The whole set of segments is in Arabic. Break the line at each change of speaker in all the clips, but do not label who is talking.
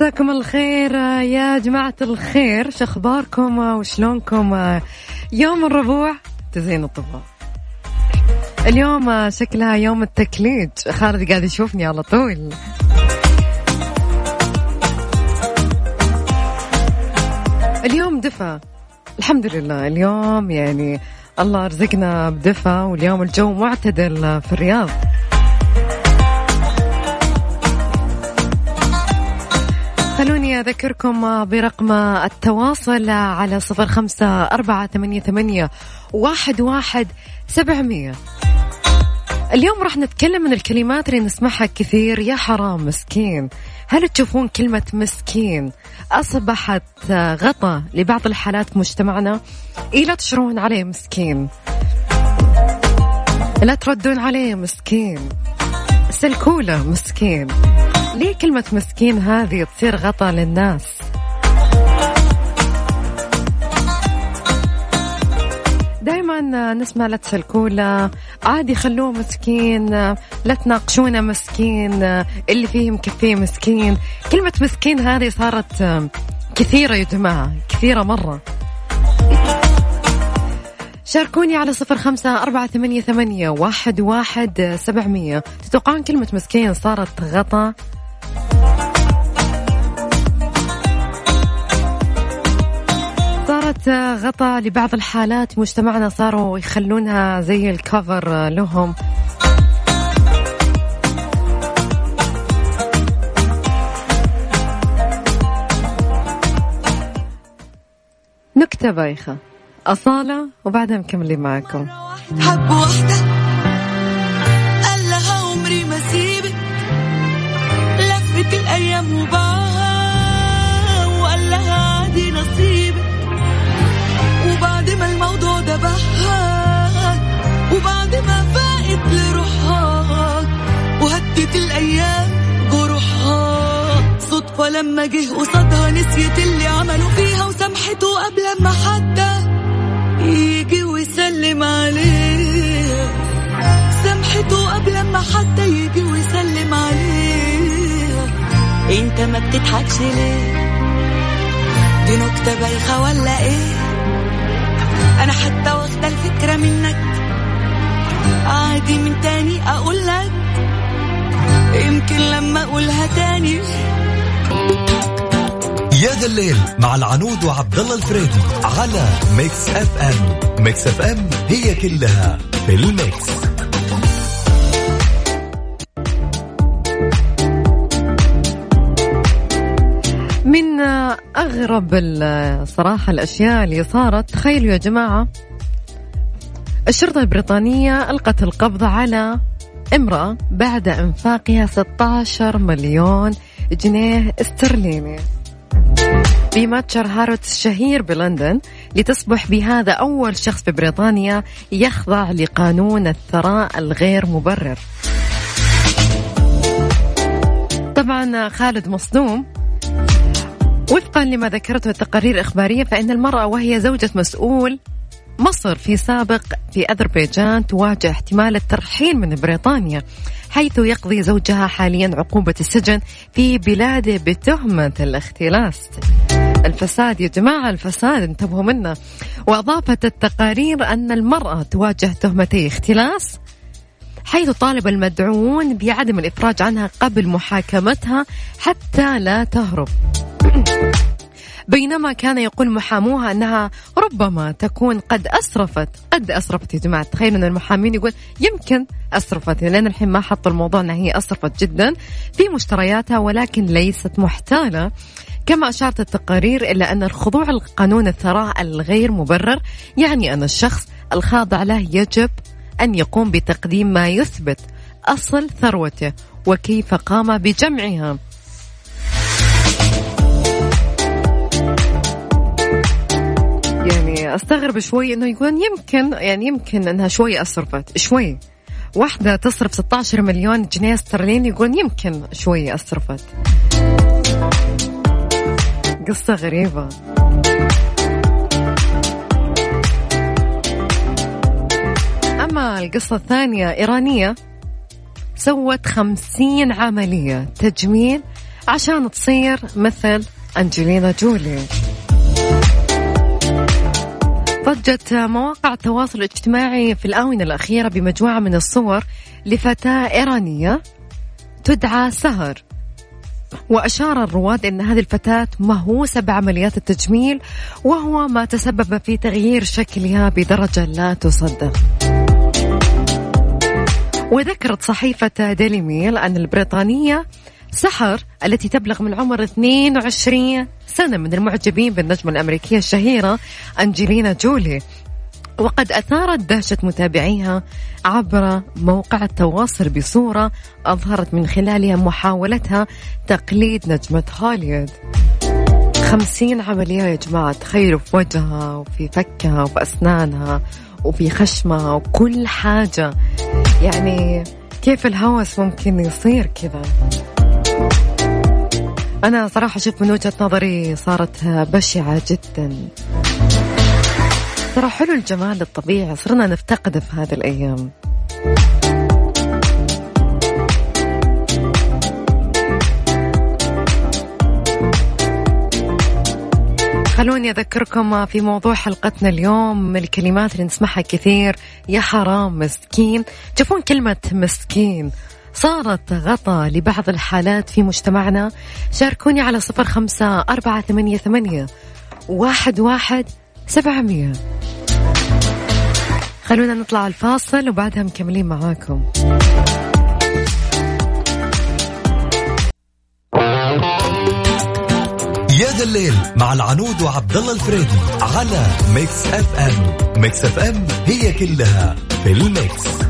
مساكم الخير يا جماعة الخير شخباركم وشلونكم؟ يوم الربوع تزين الطباع اليوم شكلها يوم التكليج. خالد قاعد يشوفني على طول. اليوم دفى. الحمد لله اليوم يعني الله رزقنا بدفى واليوم الجو معتدل في الرياض. أذكركم برقم التواصل على صفر خمسة أربعة ثمانية, ثمانية واحد, واحد سبعمية. اليوم راح نتكلم عن الكلمات اللي نسمعها كثير يا حرام مسكين. هل تشوفون كلمة مسكين؟ أصبحت غطى لبعض الحالات في مجتمعنا. إيه لا تشرون عليه مسكين. لا تردون عليه مسكين. سلكوله مسكين. ليه كلمة مسكين هذه تصير غطى للناس؟ دائما نسمع لا تسلكوله عادي خلوه مسكين لا تناقشونه مسكين اللي فيه مكفيه مسكين. كلمة مسكين هذه صارت كثيرة يا جماعة كثيرة مرة. شاركوني على صفر خمسة أربعة ثمانية, ثمانية واحد, واحد سبعمية. تتوقعون كلمة مسكين صارت غطى صارت غطى لبعض الحالات مجتمعنا صاروا يخلونها زي الكفر لهم. نكتة بايخة. أصالة وبعدها مكملين معكم.
حب واحدة وهدت الأيام جروحها صدفة لما جه قصادها نسيت اللي عملوا فيها وسامحته قبل ما حتى يجي ويسلم عليه سامحته قبل ما حتى يجي ويسلم عليه انت ما بتضحكش ليه؟ دي نكتة بايخة ولا إيه؟ أنا حتى واخدة الفكرة منك. عادي من تاني أقول لك يمكن لما أقولها تاني.
يا ذا الليل مع العنود وعبد الله الفريدي على Mix FM. Mix FM هي كلها في ال mix.
من أغرب الصراحة الأشياء اللي صارت تخيلوا يا جماعة الشرطة البريطانية ألقت القبض على امرأة بعد إنفاقها 16 مليون جنيه استرليني. بمتجر هاروتس الشهير بلندن لتصبح بهذا أول شخص في بريطانيا يخضع لقانون الثراء الغير مبرر. طبعا خالد مصدوم. وفقا لما ذكرته التقارير الإخبارية فإن المرأة وهي زوجة مسؤول مصر في سابق في أذربيجان تواجه احتمال الترحيل من بريطانيا حيث يقضي زوجها حاليا عقوبة السجن في بلاده بتهمة الاختلاس. الفساد يا جماعة الفساد انتبهوا منه. وأضافت التقارير أن المرأة تواجه تهمتي اختلاس حيث طالب المدعوون بعدم الإفراج عنها قبل محاكمتها حتى لا تهرب. بينما كان يقول محاموها أنها ربما تكون قد أسرفت. قد أسرفت يا جماعة. تخيلوا أن المحامين يقول يمكن أسرفت. لأن الحين ما حطوا الموضوع أنها هي أسرفت جدا في مشترياتها ولكن ليست محتالة. كما أشارت التقارير إلى أن الخضوع لقانون الثراء الغير مبرر يعني أن الشخص الخاضع له يجب أن يقوم بتقديم ما يثبت أصل ثروته وكيف قام بجمعها. أستغرب شوي إنه يقولون يمكن يعني يمكن إنها شوي اسرفت شوي. واحدة تصرف 16 مليون جنيه استرليني يقولون يمكن شوي اسرفت قصة غريبة. أما القصة الثانية إيرانية سوت خمسين عملية تجميل عشان تصير مثل أنجلينا جولي. ضجت مواقع التواصل الاجتماعي في الآونة الأخيرة بمجموعة من الصور لفتاة إيرانية تدعى سهر. وأشار الرواد أن هذه الفتاة مهووسة بعمليات التجميل وهو ما تسبب في تغيير شكلها بدرجة لا تصدق. وذكرت صحيفة ديلي ميل أن البريطانية سحر التي تبلغ من عمر 22 سنة من المعجبين بالنجمة الأمريكية الشهيرة أنجلينا جولي. وقد أثارت دهشة متابعيها عبر موقع التواصل بصورة أظهرت من خلالها محاولتها تقليد نجمة هوليوود خمسين عملية يا جماعة تخيلوا في وجهها وفي فكها وفي أسنانها وفي خشمها وكل حاجة. يعني كيف الهوس ممكن يصير كذا؟ أنا صراحة أشوف من وجهة نظري صارت بشعة جدا. ترى حلو الجمال الطبيعي صرنا نفتقده في هذه الأيام. خلوني أذكركم في موضوع حلقتنا اليوم من الكلمات اللي نسمعها كثير يا حرام مسكين تشوفون كلمة مسكين. صارت غطى لبعض الحالات في مجتمعنا. شاركوني على صفر خمسة أربعة ثمانية, ثمانية واحد, واحد سبعمية. خلونا نطلع الفاصل وبعدها مكملين معاكم.
يا ذا الليل مع العنود وعبد الله الفريدي على Mix FM. Mix FM هي كلها في ال
mix.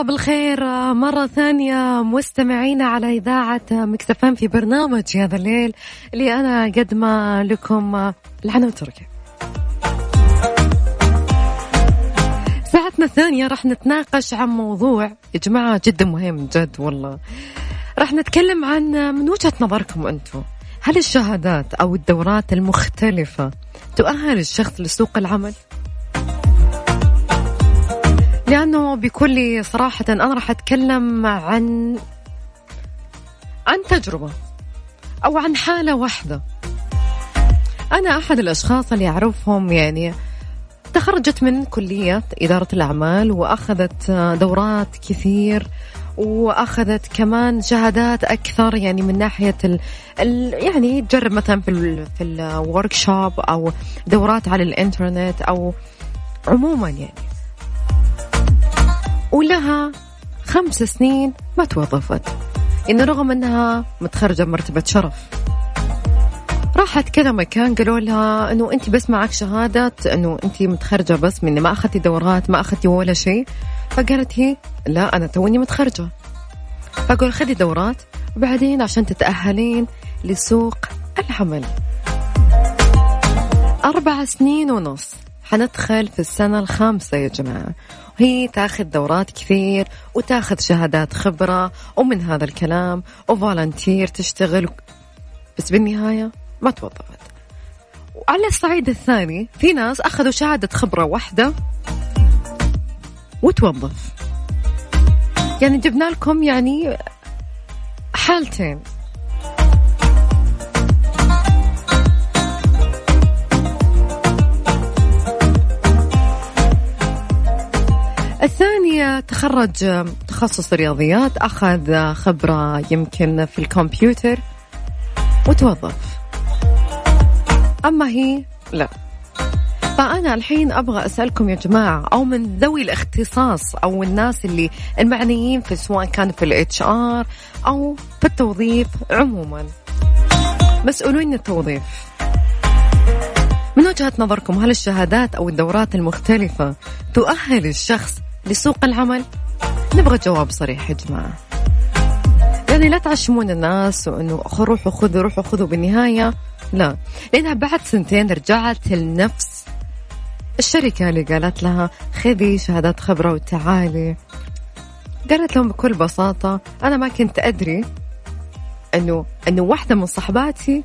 الله بالخير. مرة ثانية مستمعينا على إذاعة Mix FM في برنامج يا ذا الليل اللي أنا قدمة لكم. العنو تركي ساعتنا الثانية راح نتناقش عن موضوع يا جماعة جدا مهم جد والله. راح نتكلم عن من وجهة نظركم أنتم. هل الشهادات أو الدورات المختلفة تؤهل الشخص لسوق العمل؟ لأنه بكل صراحة أنا راح أتكلم عن عن تجربة أو عن حالة واحدة. أنا أحد الأشخاص اللي أعرفهم يعني تخرجت من كلية إدارة الأعمال وأخذت دورات كثير وأخذت كمان شهادات أكثر يعني من ناحية ال ال يعني تجرب مثلا في ال في الورك شوب أو دورات على الإنترنت أو عموما يعني. ولها خمس سنين ما توظفت. إنه رغم أنها متخرجة بمرتبة شرف. راحت كذا مكان قالوا لها إنه أنت بس معك شهادة إنه أنت متخرجة بس مني ما أخذتي دورات ما أخذتي ولا شيء. فقالت هي لا أنا توني متخرجة. فقول خذي دورات وبعدين عشان تتأهلين لسوق العمل. أربع سنين ونص. حندخل في السنة الخامسة يا جماعة. هي تاخذ دورات كثير وتاخذ شهادات خبرة ومن هذا الكلام وفولنتير تشتغل. بس بالنهاية ما توظفت. وعلى الصعيد الثاني في ناس أخذوا شهادة خبرة واحدة وتوظف. يعني جبنا لكم يعني حالتين. الثانية تخرج تخصص رياضيات أخذ خبرة يمكن في الكمبيوتر وتوظف. أما هي؟ لا. فأنا الحين أبغى أسألكم يا جماعة أو من ذوي الاختصاص أو الناس اللي المعنيين في سواء كان في ال HR أو في التوظيف عموما. مسؤولين التوظيف. من وجهة نظركم هل الشهادات أو الدورات المختلفة تؤهل الشخص لسوق العمل؟ نبغى جواب صريح يا جماعة. يعني لا تعشمون الناس وانه روحوا خذوا روحوا خذوا بالنهاية. لا. لأنها بعد سنتين رجعت لنفس الشركة اللي قالت لها خذي شهادات خبرة وتعالي. قالت لهم بكل بساطة أنا ما كنت أدري إنه إنه واحدة من صحباتي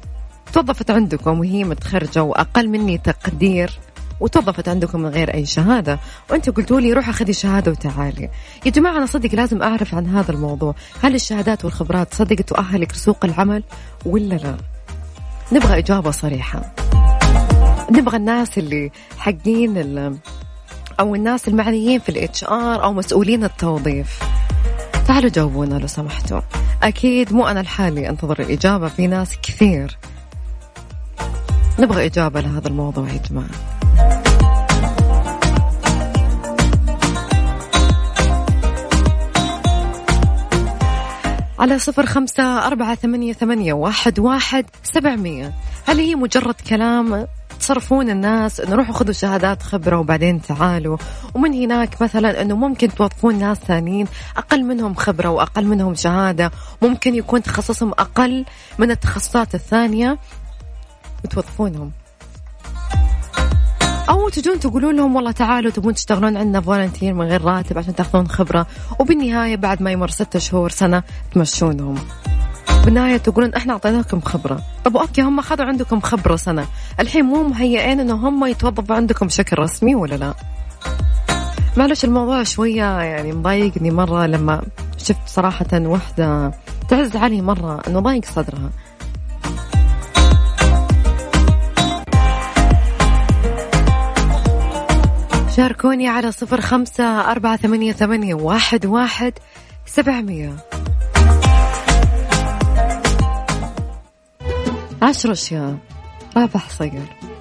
توظفت عندكم وهي متخرجة وأقل مني تقدير. وتوظفت عندكم من غير أي شهادة. وأنتم قلتوا لي روح أخذي شهادة وتعالي. يا جماعة أنا صدق لازم أعرف عن هذا الموضوع. هل الشهادات والخبرات صدق تؤهلك لسوق العمل ولا لا؟ نبغى إجابة صريحة. نبغى الناس اللي حقين أو الناس المعنيين في ال HR أو مسؤولين التوظيف. تعالوا جاوبونا لو سمحتوا. أكيد مو أنا لحالي أنتظر الإجابة في ناس كثير. نبغى إجابة لهذا الموضوع يا جماعة. على صفر خمسة أربعة ثمانية, ثمانية واحد, واحد سبعمية. هل هي مجرد كلام تصرفون الناس إنه روحوا خذوا شهادات خبرة وبعدين تعالوا؟ ومن هناك مثلا إنه ممكن توظفون ناس ثانيين أقل منهم خبرة وأقل منهم شهادة ممكن يكون تخصصهم أقل من التخصصات الثانية وتوظفونهم. أو تجون تقولون لهم والله تعالوا تبون تشتغلون عندنا volunteer من غير راتب عشان تاخذون خبرة. وبالنهاية بعد ما يمر ستة شهور سنة تمشونهم. بالنهاية تقولون إحنا أعطيناكم خبرة. طب okay هم أخذوا عندكم خبرة سنة. الحين مو مهيئين إنه هم يتوظفوا عندكم بشكل رسمي ولا لا؟ معلش الموضوع شوية يعني مضايقني مرة لما شفت صراحة وحدة تعز علي مرة إنه ضايق صدرها. شاركوني على صفر خمسة أربعة ثمانية, ثمانية واحد, واحد سبعمية. عشر أشياء. رابح صقر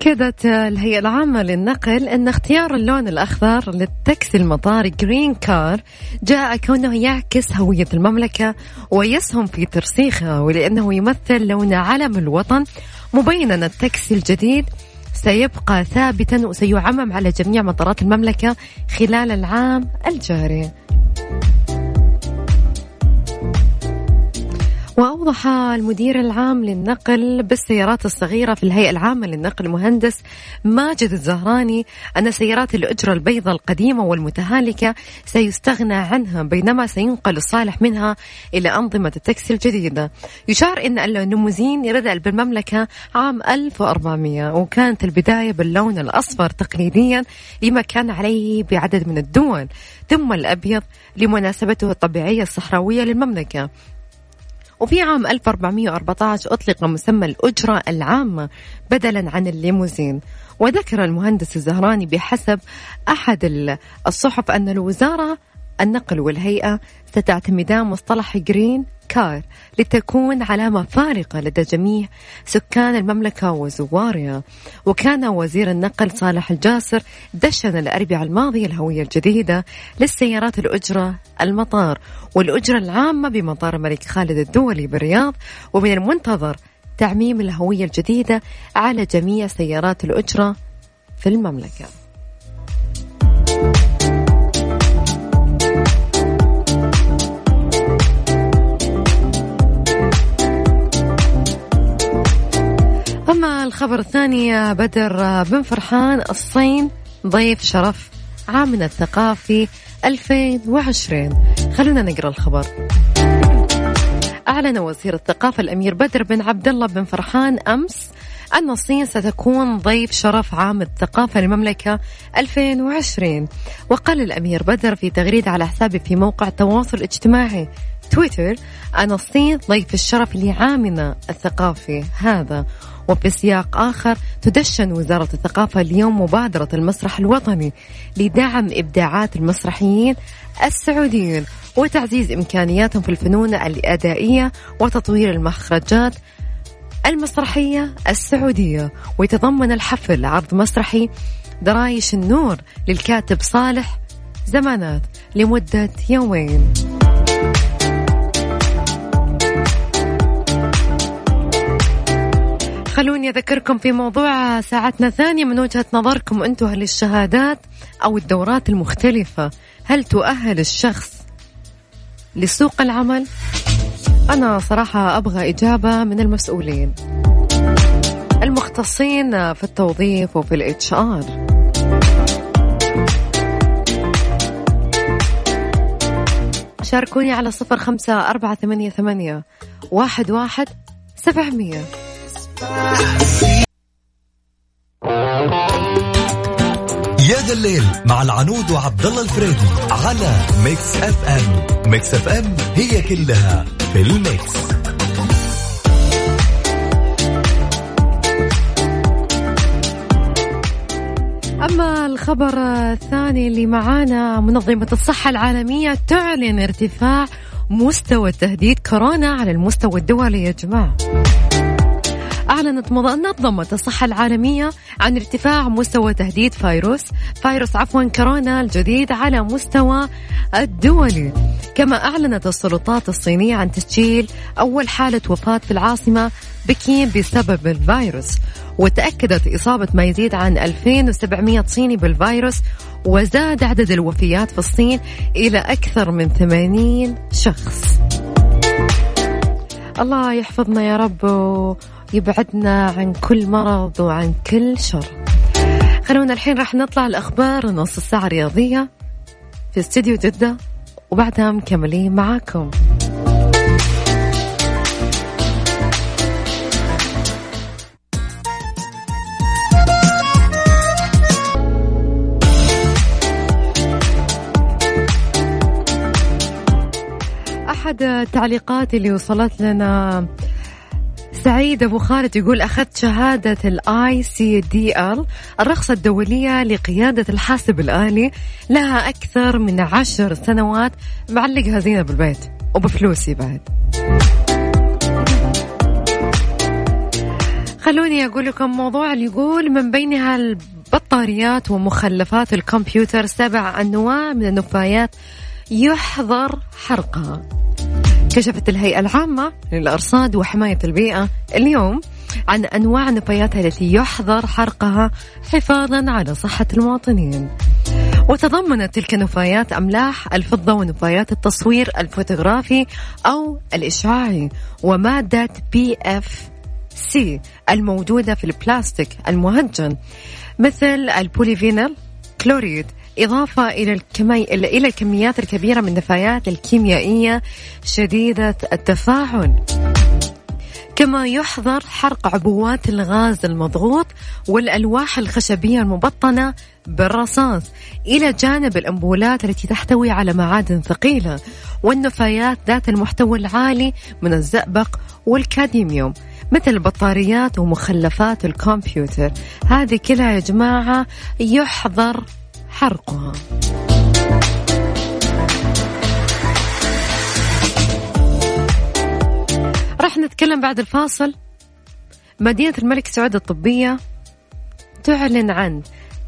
أكدت الهيئة العامة للنقل أن اختيار اللون الأخضر للتاكسي المطاري green car جاء كونه يعكس هوية المملكة ويسهم في ترسيخها ولأنه يمثل لون علم الوطن مبينا التاكسي الجديد سيبقى ثابتا وسيعمم على جميع مطارات المملكة خلال العام الجاري. وأوضح المدير العام للنقل بالسيارات الصغيرة في الهيئة العامة للنقل المهندس ماجد الزهراني أن سيارات الأجرة البيضاء القديمة والمتهالكة سيستغنى عنها بينما سينقل الصالح منها إلى أنظمة التاكسي الجديدة. يشار أن الليموزين يردع بالمملكة عام 1400 وكانت البداية باللون الأصفر تقليديا لما كان عليه بعدد من الدول ثم الأبيض لمناسبته الطبيعية الصحراوية للمملكة. وفي عام 1414 أطلق مسمى الأجرة العامة بدلا عن الليموزين. وذكر المهندس الزهراني بحسب أحد الصحف أن الوزارة النقل والهيئة ستعتمدان مصطلح green car لتكون علامة فارقة لدى جميع سكان المملكة وزوارها. وكان وزير النقل صالح الجاسر دشن الأربعاء الماضي الهوية الجديدة للسيارات الأجرة المطار والأجرة العامة بمطار الملك خالد الدولي بالرياض ومن المنتظر تعميم الهوية الجديدة على جميع سيارات الأجرة في المملكة. الخبر الثاني بدر بن فرحان الصين ضيف شرف عامنا الثقافي 2020 خلونا نقرأ الخبر. أعلن وزير الثقافة الأمير بدر بن عبد الله بن فرحان أمس أن الصين ستكون ضيف شرف عام الثقافة للمملكة 2020 وقال الأمير بدر في تغريدة على حسابه في موقع التواصل الاجتماعي تويتر أن الصين ضيف الشرف لعامنا الثقافي هذا. وفي سياق آخر تدشن وزارة الثقافة اليوم مبادرة المسرح الوطني لدعم إبداعات المسرحيين السعوديين وتعزيز إمكانياتهم في الفنون الأدائية وتطوير المخرجات المسرحية السعودية. ويتضمن الحفل عرض مسرحي درايش النور للكاتب صالح زمانات لمدة يومين. خلوني أذكركم في موضوع ساعتنا الثانية من وجهة نظركم أنتم هل الشهادات أو الدورات المختلفة. هل تؤهل الشخص لسوق العمل؟ أنا صراحة أبغى إجابة من المسؤولين. المختصين في التوظيف وفي الإتش آر. شاركوني على صفر خمسة أربعة ثمانية ثمانية واحد واحد سبعمية.
يا ذا الليل مع العنود وعبد الله الفريدي على Mix FM. Mix FM هي كلها في ال mix.
أما الخبر الثاني اللي معانا منظمة الصحة العالمية تعلن ارتفاع مستوى تهديد كورونا على المستوى الدولي يا جماعة. أعلنت منظمة الصحة العالمية عن ارتفاع مستوى تهديد فيروس فيروس عفوا كورونا الجديد على مستوى الدولي. كما أعلنت السلطات الصينية عن تسجيل أول حالة وفاة في العاصمة بكين بسبب الفيروس وتأكدت إصابة ما يزيد عن 2700 صيني بالفيروس وزاد عدد الوفيات في الصين إلى أكثر من 80 شخص. الله يحفظنا يا رب ويبعدنا عن كل مرض وعن كل شر. خلونا الحين راح نطلع الأخبار نص الساعة الرياضية في استديو جدة وبعدها مكملين معاكم. أحد التعليقات اللي وصلت لنا سعيد أبو خالد يقول أخذت شهادة ال ICDL الرخصة الدولية لقيادة الحاسب الآلي لها أكثر من عشر سنوات. معلقها زينه بالبيت وبفلوسي بعد. خلوني أقول لكم موضوع اللي يقول من بينها البطاريات ومخلفات الكمبيوتر سبع أنواع من النفايات يحظر حرقها. كشفت الهيئة العامة للأرصاد وحماية البيئة اليوم عن أنواع النفايات التي يحظر حرقها حفاظا على صحة المواطنين. وتضمنت تلك النفايات أملاح الفضة ونفايات التصوير الفوتوغرافي أو الإشعاعي ومادة PVC الموجودة في البلاستيك المهجن مثل البوليفينل كلوريد إضافة إلى الكمي... إلى الكميات الكبيرة من النفايات الكيميائية شديدة التفاعل. كما يحظر حرق عبوات الغاز المضغوط والألواح الخشبية المبطنة بالرصاص إلى جانب الأنبولات التي تحتوي على معادن ثقيلة والنفايات ذات المحتوى العالي من الزئبق والكاديميوم مثل البطاريات ومخلفات الكمبيوتر. هذه كلها يا جماعة يحظر حرقها راح نتكلم بعد الفاصل. مدينة الملك سعود الطبية تعلن عن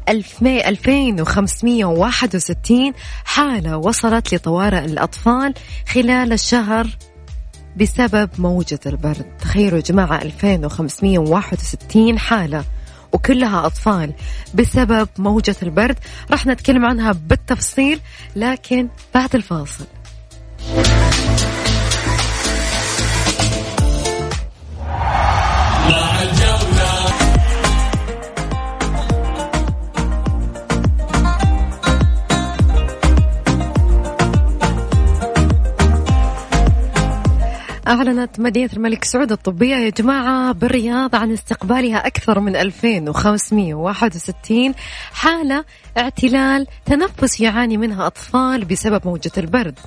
2561 حالة وصلت لطوارئ الأطفال خلال الشهر بسبب موجة البرد. تخيلوا يا جماعة 2561 حالة. وكلها أطفال بسبب موجة البرد. راح نتكلم عنها بالتفصيل لكن بعد الفاصل. أعلنت مدينة الملك سعود الطبية يا جماعة بالرياض عن استقبالها أكثر من 2561 حالة اعتلال تنفس يعاني منها أطفال بسبب موجة البرد.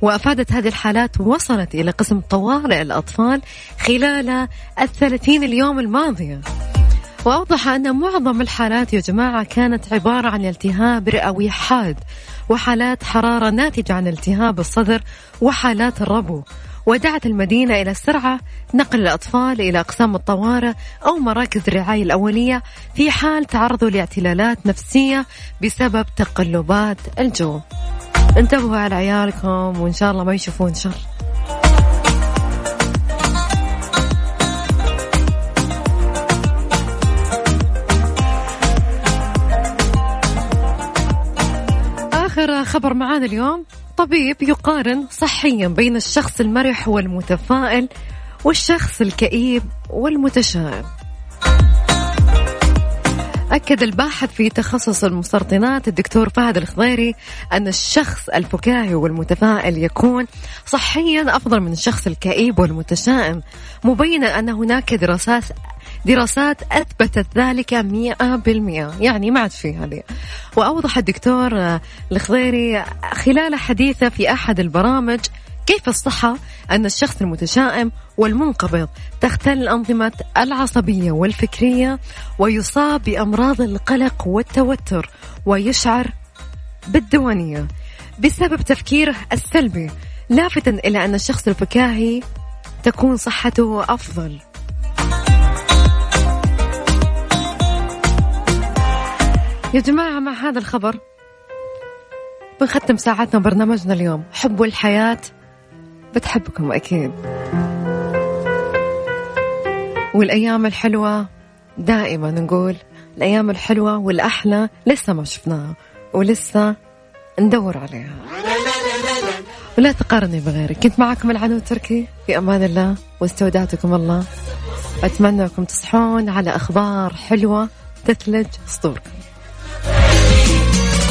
وأفادت هذه الحالات وصلت إلى قسم طوارئ الأطفال خلال الثلاثين اليوم الماضية وأوضح أن معظم الحالات يا جماعة كانت عبارة عن التهاب رئوي حاد وحالات حرارة ناتجة عن التهاب الصدر وحالات الربو. ودعت المدينة إلى السرعة نقل الأطفال إلى أقسام الطوارئ أو مراكز الرعاية الأولية في حال تعرضوا لاعتلالات نفسية بسبب تقلبات الجو. انتبهوا على عيالكم وإن شاء الله ما يشوفون شر. آخر خبر معانا اليوم. طبيب يقارن صحيا بين الشخص المرح والمتفائل والشخص الكئيب والمتشائم. أكد الباحث في تخصص المسرطنات الدكتور فهد الخضيري أن الشخص الفكاهي والمتفائل يكون صحيا أفضل من الشخص الكئيب والمتشائم مبينا أن هناك دراسات دراسات أثبتت ذلك مئة بالمئة يعني ما عاد في هذه. وأوضح الدكتور الخضيري خلال حديثه في أحد البرامج كيف الصحة أن الشخص المتشائم والمنقبض تختل أنظمة العصبية والفكرية ويصاب بأمراض القلق والتوتر ويشعر بالدونية بسبب تفكيره السلبي لافتا إلى أن الشخص الفكاهي تكون صحته أفضل. يا جماعة مع هذا الخبر بنختم ساعتنا برنامجنا اليوم. حبوا الحياة بتحبكم أكيد. والأيام الحلوة دائما نقول الأيام الحلوة والأحلى لسه ما شفناها ولسه ندور عليها. ولا تقارني بغيرك. كنت معكم العنود تركي. في أمان الله واستودعتكم الله. أتمنى أنكم تصحون على أخبار حلوة تثلج صدوركم.